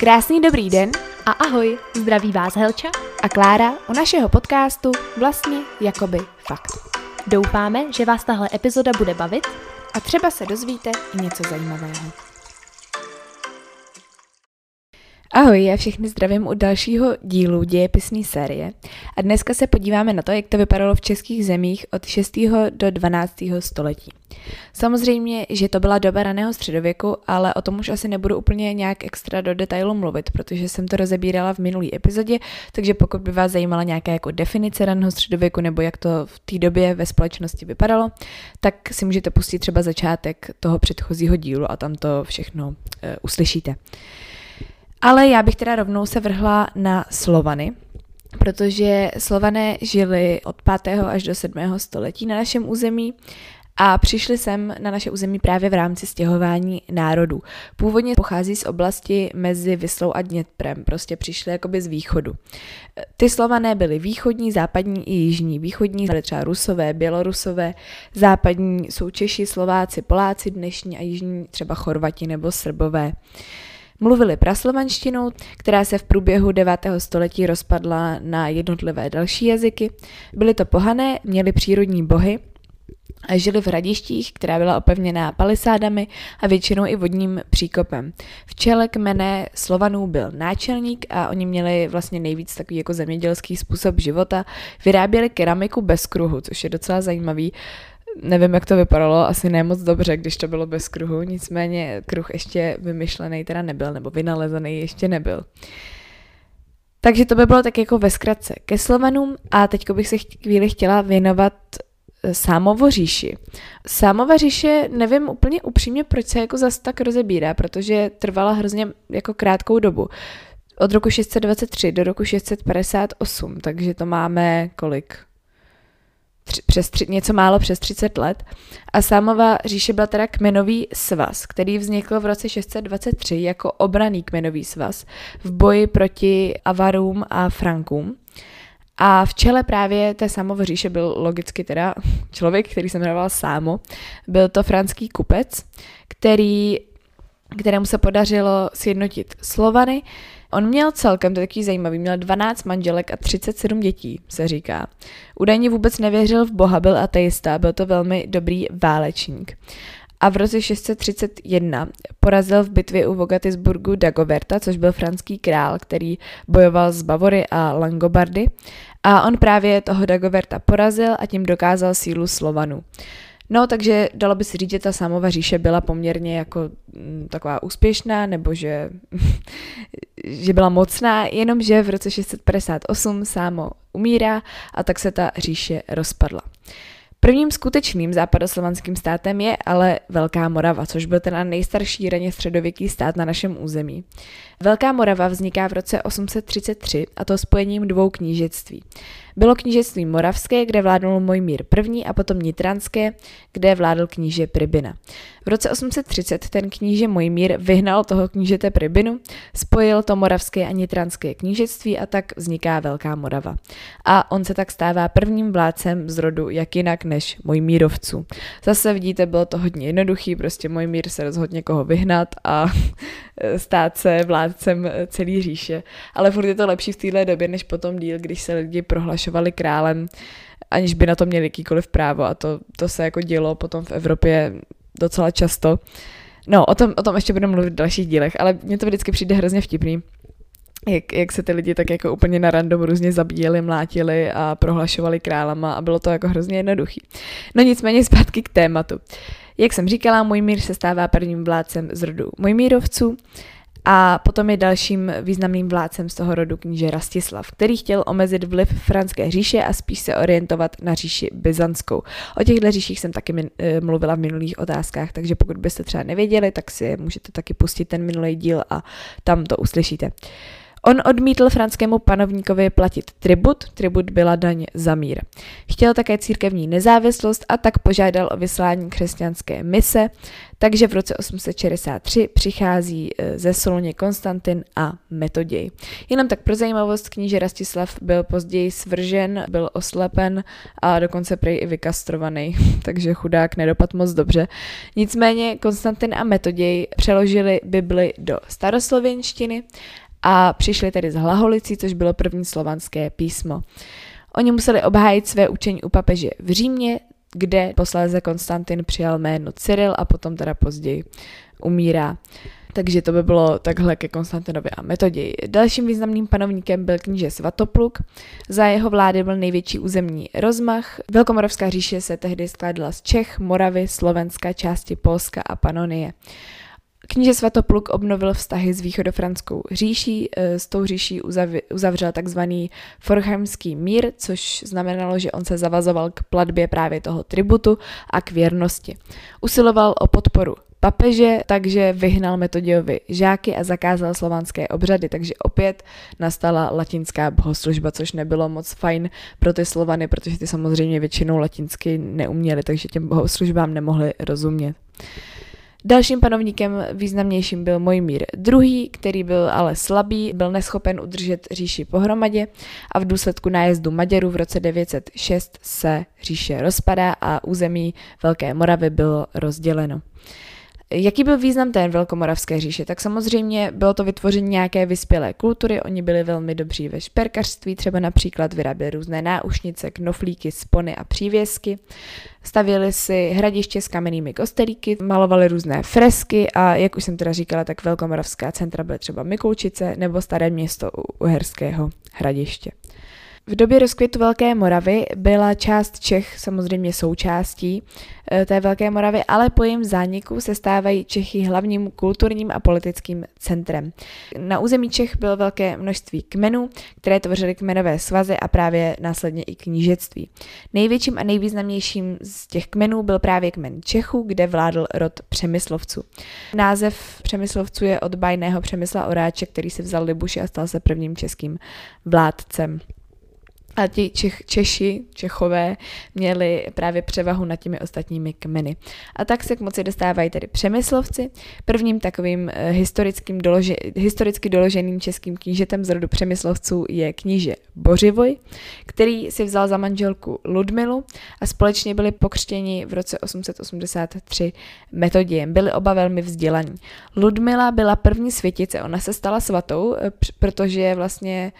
Krásný dobrý den A ahoj, zdraví vás Helča. a Klára u našeho podcastu Vlastně jakoby fakt. Doufáme, že vás tahle epizoda bude bavit. A třeba se dozvíte i něco zajímavého. Ahoj, já všechny zdravím u dalšího dílu dějepisné série a dneska se podíváme na to, jak to vypadalo v českých zemích od 6. do 12. století. Samozřejmě, že to byla doba raného středověku, ale o tom už asi nebudu úplně nějak extra do detailu mluvit, protože jsem to rozebírala v minulý epizodě, takže pokud by vás zajímala nějaká jako definice raného středověku nebo jak to v té době ve společnosti vypadalo, tak si můžete pustit třeba začátek toho předchozího dílu a tam to všechno uh, uslyšíte. Ale já bych teda rovnou se vrhla na Slovany, protože Slované žili od 5. až do 7. století na našem území a přišli sem na naše území právě v rámci stěhování národů. Původně pochází z oblasti mezi Vyslou a Dněprem, prostě přišli jakoby z východu. Ty Slované byly východní, západní i jižní. Východní byly třeba Rusové, Bělorusové, západní jsou Češi, Slováci, Poláci dnešní a jižní třeba Chorvati nebo Srbové. Mluvili praslovanštinou, která se v průběhu 9. století rozpadla na jednotlivé další jazyky. Byly to pohané, měli přírodní bohy, a žili v hradištích, která byla opevněná palisádami a většinou i vodním příkopem. V čele kmene Slovanů byl náčelník a oni měli vlastně nejvíc takový jako zemědělský způsob života. Vyráběli keramiku bez kruhu, což je docela zajímavý. Nevím, jak to vypadalo, asi ne moc dobře, když to bylo bez kruhu, nicméně kruh ještě vymyšlený teda nebyl, nebo vynalezený ještě nebyl. Takže to by bylo tak jako ve zkratce ke Slovanům a teď bych se chvíli chtěla věnovat Sámovo říši. Sámova říše, nevím úplně upřímně, proč se jako zas tak rozebírá, protože trvala hrozně jako krátkou dobu. Od roku 623 do roku 658, takže to máme kolik? Tři, přes tři, něco málo přes 30 let. A Sámova říše byla teda kmenový svaz, který vznikl v roce 623 jako obraný kmenový svaz v boji proti Avarům a Frankům. A v čele právě té Sámovo říše byl logicky teda člověk, který se jmenoval Sámo. Byl to franský kupec, který, kterému se podařilo sjednotit Slovany. On měl celkem, to je takový zajímavý, měl 12 manželek a 37 dětí, se říká. Údajně vůbec nevěřil v Boha, byl ateista, byl to velmi dobrý válečník a v roce 631 porazil v bitvě u Vogatisburgu Dagoberta, což byl franský král, který bojoval s Bavory a Langobardy. A on právě toho Dagoberta porazil a tím dokázal sílu Slovanů. No, takže dalo by se říct, že ta Sámova říše byla poměrně jako m, mm, taková úspěšná, nebo že, že byla mocná, jenomže v roce 658 Sámo umírá a tak se ta říše rozpadla. Prvním skutečným západoslovanským státem je ale Velká Morava, což byl ten nejstarší raně středověký stát na našem území. Velká Morava vzniká v roce 833 a to spojením dvou knížectví. Bylo knížectví moravské, kde vládnul Mojmír I. a potom nitranské, kde vládl kníže Pribina. Roce 830 ten kníže Mojmír vyhnal toho knížete Pribinu, spojil to moravské a nitranské knížectví a tak vzniká Velká Morava. A on se tak stává prvním vládcem z rodu jak jinak než Mojmírovců. Zase vidíte, bylo to hodně jednoduchý, prostě Mojmír se rozhodl někoho vyhnat a stát se vládcem celý říše. Ale furt je to lepší v téhle době, než potom díl, když se lidi prohlašovali králem, aniž by na to měli jakýkoliv právo. A to, to se jako dělo potom v Evropě docela často. No, o tom, o tom ještě budeme mluvit v dalších dílech, ale mně to vždycky přijde hrozně vtipný, jak, jak se ty lidi tak jako úplně na random různě zabíjeli, mlátili a prohlašovali králama a bylo to jako hrozně jednoduchý. No nicméně zpátky k tématu. Jak jsem říkala, můj mír se stává prvním vládcem z rodu Mojmírovců a potom je dalším významným vládcem z toho rodu kníže Rastislav, který chtěl omezit vliv franské říše a spíš se orientovat na říši byzantskou. O těchto říších jsem taky eh, mluvila v minulých otázkách, takže pokud byste třeba nevěděli, tak si můžete taky pustit ten minulý díl a tam to uslyšíte. On odmítl franskému panovníkovi platit tribut, tribut byla daň za mír. Chtěl také církevní nezávislost a tak požádal o vyslání křesťanské mise, takže v roce 863 přichází e, ze Soloně Konstantin a Metoděj. Jenom tak pro zajímavost, kníže Rastislav byl později svržen, byl oslepen a dokonce prej i vykastrovaný, takže chudák nedopad moc dobře. Nicméně Konstantin a Metoděj přeložili Bibli do staroslověnštiny a přišli tedy z Hlaholicí, což bylo první slovanské písmo. Oni museli obhájit své učení u papeže v Římě, kde posléze Konstantin přijal jméno Cyril a potom teda později umírá. Takže to by bylo takhle ke Konstantinovi a Metodii. Dalším významným panovníkem byl kníže Svatopluk. Za jeho vlády byl největší územní rozmach. Velkomoravská říše se tehdy skládala z Čech, Moravy, Slovenska, části Polska a Panonie. Kníže Svatopluk obnovil vztahy s východofranskou říší, eh, s tou říší uzavřel takzvaný Forchheimský mír, což znamenalo, že on se zavazoval k platbě právě toho tributu a k věrnosti. Usiloval o podporu papeže, takže vyhnal Metodiovi žáky a zakázal slovanské obřady, takže opět nastala latinská bohoslužba, což nebylo moc fajn pro ty Slovany, protože ty samozřejmě většinou latinsky neuměli, takže těm bohoslužbám nemohli rozumět. Dalším panovníkem významnějším byl Mojmír II., který byl ale slabý, byl neschopen udržet říši pohromadě a v důsledku nájezdu Maďarů v roce 906 se říše rozpadá a území Velké Moravy bylo rozděleno. Jaký byl význam té velkomoravské říše? Tak samozřejmě bylo to vytvoření nějaké vyspělé kultury, oni byli velmi dobří ve šperkařství, třeba například vyráběli různé náušnice, knoflíky, spony a přívěsky. Stavěli si hradiště s kamennými kostelíky, malovali různé fresky a jak už jsem teda říkala, tak velkomoravská centra byly třeba Mikulčice nebo staré město u Uherského hradiště. V době rozkvětu Velké Moravy byla část Čech samozřejmě součástí eh, té Velké Moravy, ale po jejím zániku se stávají Čechy hlavním kulturním a politickým centrem. Na území Čech bylo velké množství kmenů, které tvořily kmenové svazy a právě následně i knížectví. Největším a nejvýznamnějším z těch kmenů byl právě kmen Čechů, kde vládl rod Přemyslovců. Název Přemyslovců je od bajného Přemysla Oráče, který si vzal Libuši a stal se prvním českým vládcem a ti Čech, Češi, Čechové, měli právě převahu nad těmi ostatními kmeny. A tak se k moci dostávají tedy Přemyslovci. Prvním takovým eh, historickým dolože, historicky doloženým českým knížetem z rodu Přemyslovců je kníže Bořivoj, který si vzal za manželku Ludmilu a společně byli pokřtěni v roce 883 metodiem. Byli oba velmi vzdělaní. Ludmila byla první světice, ona se stala svatou, eh, protože vlastně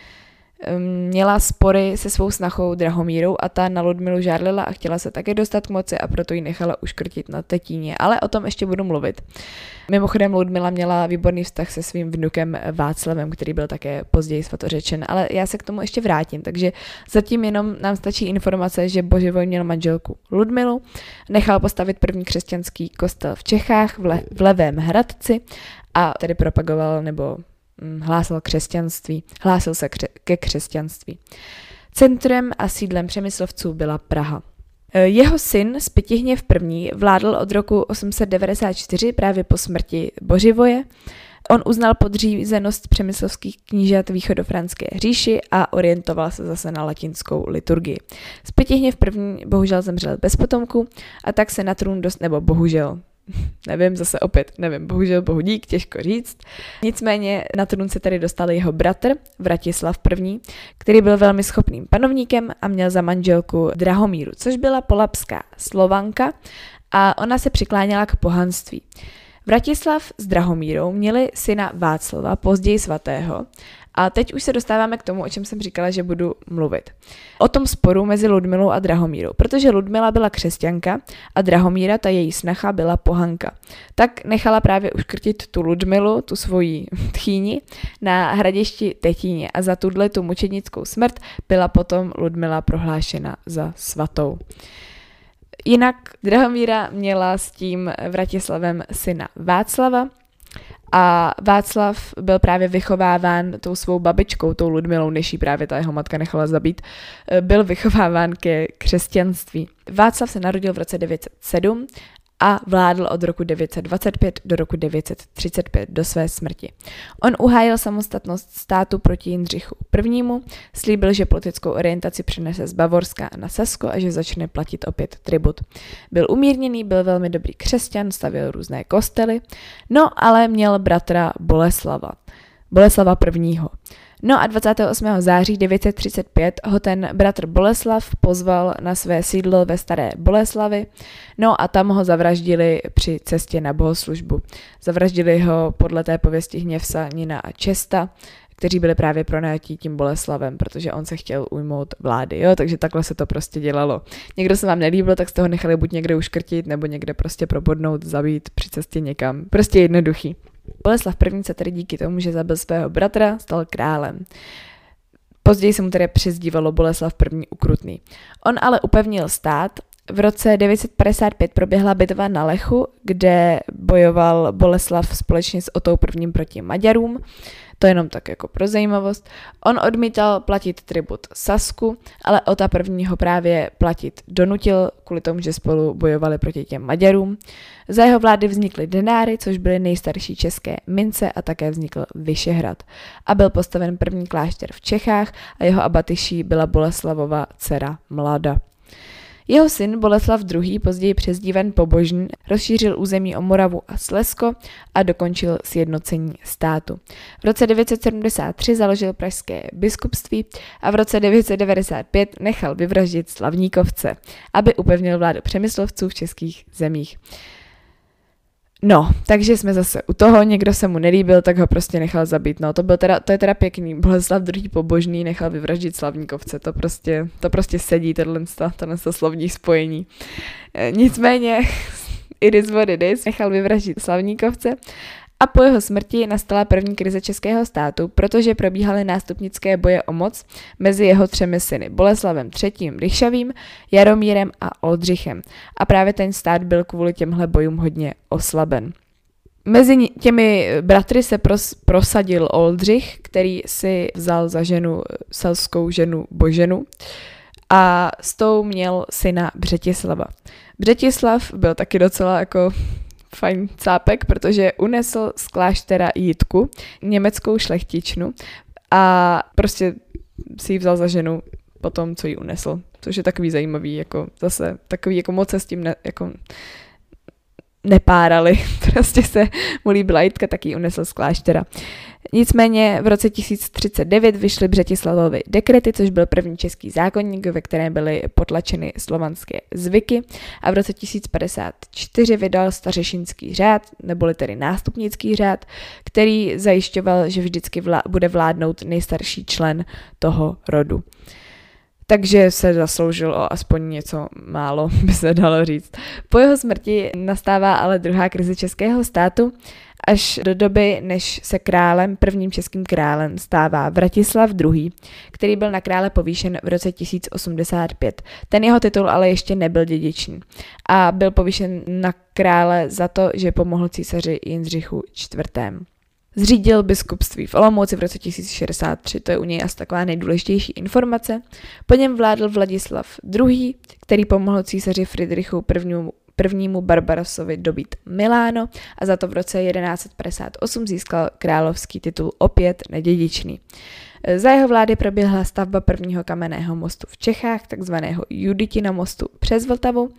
měla spory se svou snachou Drahomírou a ta na Ludmilu žárlila a chtěla se také dostat k moci a proto ji nechala uškrtit na tetíně. Ale o tom ještě budu mluvit. Mimochodem Ludmila měla výborný vztah se svým vnukem Václavem, který byl také později svatořečen, ale já se k tomu ještě vrátím. Takže zatím jenom nám stačí informace, že Boživoj měl manželku Ludmilu, nechal postavit první křesťanský kostel v Čechách v, Le- v Levém Hradci a tedy propagoval nebo Mm, hlásal křesťanství, hlásil se kře- ke křesťanství. Centrem a sídlem Přemyslovců byla Praha. E, jeho syn Spytihněv I. vládl od roku 894 právě po smrti Boživoje. On uznal podřízenost přemyslovských knížat východofranské říši a orientoval se zase na latinskou liturgii. Spytihněv I. bohužel zemřel bez potomku a tak se na trůn dost, nebo bohužel, nevím, zase opět, nevím, bohužel bohu dík, těžko říct. Nicméně na trůn se tady dostal jeho bratr, Vratislav I., který byl velmi schopným panovníkem a měl za manželku Drahomíru, což byla polapská slovanka a ona se přikláněla k pohanství. Vratislav s Drahomírou měli syna Václava, později svatého, a teď už se dostáváme k tomu, o čem jsem říkala, že budu mluvit. O tom sporu mezi Ludmilou a Drahomírou, protože Ludmila byla křesťanka a Drahomíra, ta její snacha, byla pohanka. Tak nechala právě uškrtit tu Ludmilu, tu svoji tchýni, na hradišti Tetíně a za tuhle tu mučednickou smrt byla potom Ludmila prohlášena za svatou. Jinak Drahomíra měla s tím Vratislavem syna Václava, a Václav byl právě vychováván tou svou babičkou, tou Ludmilou, než právě ta jeho matka nechala zabít, byl vychováván ke křesťanství. Václav se narodil v roce 907 a vládl od roku 925 do roku 935 do své smrti. On uhájil samostatnost státu proti Jindřichu I. Slíbil, že politickou orientaci přenese z Bavorska na Sasko a že začne platit opět tribut. Byl umírněný, byl velmi dobrý křesťan, stavil různé kostely, no ale měl bratra Boleslava. Boleslava I. No a 28. září 935 ho ten bratr Boleslav pozval na své sídlo ve Staré Boleslavi, no a tam ho zavraždili při cestě na bohoslužbu. Zavraždili ho podle té pověsti Hněvsa, Nina a Česta, kteří byli právě pronajatí tím Boleslavem, protože on se chtěl ujmout vlády, jo, takže takhle se to prostě dělalo. Někdo se vám nelíbil, tak jste ho nechali buď někde uškrtit, nebo někde prostě probodnout, zabít při cestě někam. Prostě jednoduchý. Boleslav I. se tedy díky tomu, že zabil svého bratra, stal králem. Později se mu tedy přezdívalo Boleslav I. ukrutný. On ale upevnil stát v roce 955 proběhla bitva na Lechu, kde bojoval Boleslav společně s Otou prvním proti Maďarům. To jenom tak jako pro zajímavost. On odmítal platit tribut Sasku, ale Ota první ho právě platit donutil kvůli tomu, že spolu bojovali proti těm Maďarům. Za jeho vlády vznikly denáry, což byly nejstarší české mince a také vznikl Vyšehrad. A byl postaven první klášter v Čechách a jeho abatyší byla Boleslavova dcera Mlada. Jeho syn Boleslav II., později přezdíven Pobožný, rozšířil území o Moravu a Slesko a dokončil sjednocení státu. V roce 973 založil pražské biskupství a v roce 995 nechal vyvraždit Slavníkovce, aby upevnil vládu přemyslovců v českých zemích. No, takže jsme zase u toho, někdo se mu nelíbil, tak ho prostě nechal zabít. No, to, byl teda, to je teda pěkný. Boleslav druhý pobožný nechal vyvraždit slavníkovce. To prostě, to prostě sedí, tohle, tohle slovní spojení. E, nicméně, it is what it is, nechal vyvraždit slavníkovce a po jeho smrti nastala první krize českého státu, protože probíhaly nástupnické boje o moc mezi jeho třemi syny, Boleslavem III. Ryšavým, Jaromírem a Oldřichem. A právě ten stát byl kvůli těmhle bojům hodně oslaben. Mezi těmi bratry se pros, prosadil Oldřich, který si vzal za ženu selskou ženu Boženu a s tou měl syna Břetislava. Břetislav byl taky docela jako fajn cápek, protože unesl z kláštera Jitku, německou šlechtičnu a prostě si ji vzal za ženu po tom, co ji unesl. Což je takový zajímavý, jako zase takový jako moc se s tím ne, jako nepárali. Prostě se mu líbila Jitka, tak ji unesl z kláštera. Nicméně v roce 1039 vyšly Břetislavovy dekrety, což byl první český zákonník, ve kterém byly potlačeny slovanské zvyky a v roce 1054 vydal stařešinský řád, neboli tedy nástupnický řád, který zajišťoval, že vždycky vlá- bude vládnout nejstarší člen toho rodu takže se zasloužil o aspoň něco málo, by se dalo říct. Po jeho smrti nastává ale druhá krize českého státu, až do doby, než se králem, prvním českým králem, stává Vratislav II., který byl na krále povýšen v roce 1085. Ten jeho titul ale ještě nebyl dědičný a byl povýšen na krále za to, že pomohl císaři Jindřichu IV. Zřídil biskupství v Olomouci v roce 1063, to je u něj asi taková nejdůležitější informace. Po něm vládl Vladislav II., který pomohl císaři Friedrichu I. prvnímu Barbarosovi dobít Miláno a za to v roce 1158 získal královský titul opět nedědičný. Za jeho vlády proběhla stavba prvního kamenného mostu v Čechách, takzvaného Juditina mostu přes Vltavu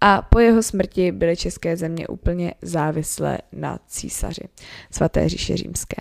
a po jeho smrti byly české země úplně závislé na císaři svaté říše římské.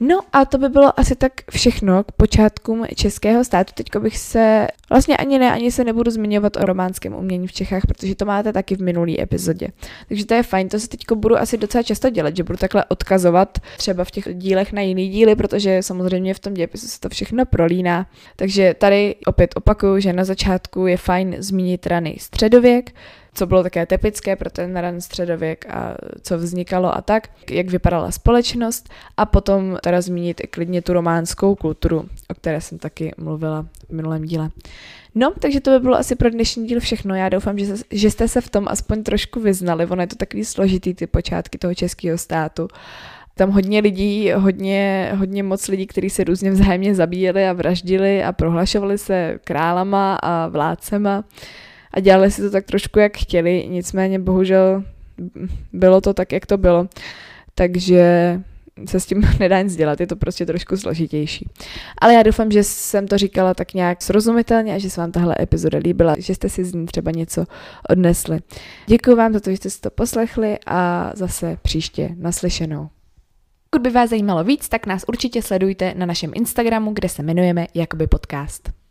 No a to by bylo asi tak všechno k počátkům českého státu. Teďko bych se, vlastně ani ne, ani se nebudu zmiňovat o románském umění v Čechách, protože to máte taky v minulý epizodě. Takže to je fajn, to se teďko budu asi docela často dělat, že budu takhle odkazovat třeba v těch dílech na jiný díly, protože samozřejmě v tom dějepisu se to všechno prolíná. Takže tady opět opakuju, že na začátku je fajn zmínit raný středověk, co bylo také typické pro ten ran středověk a co vznikalo a tak, jak vypadala společnost a potom teda zmínit i klidně tu románskou kulturu, o které jsem taky mluvila v minulém díle. No, takže to by bylo asi pro dnešní díl všechno. Já doufám, že, se, že jste se v tom aspoň trošku vyznali. Ono je to takový složitý, ty počátky toho českého státu. Tam hodně lidí, hodně, hodně moc lidí, kteří se různě vzájemně zabíjeli a vraždili a prohlašovali se králama a vládcema a dělali si to tak trošku jak chtěli, nicméně bohužel bylo to tak, jak to bylo. Takže se s tím nedá nic dělat, je to prostě trošku složitější. Ale já doufám, že jsem to říkala tak nějak srozumitelně a že se vám tahle epizoda líbila, že jste si z ní třeba něco odnesli. Děkuji vám za to, že jste si to poslechli a zase příště naslyšenou. Pokud by vás zajímalo víc, tak nás určitě sledujte na našem Instagramu, kde se jmenujeme Jakoby podcast.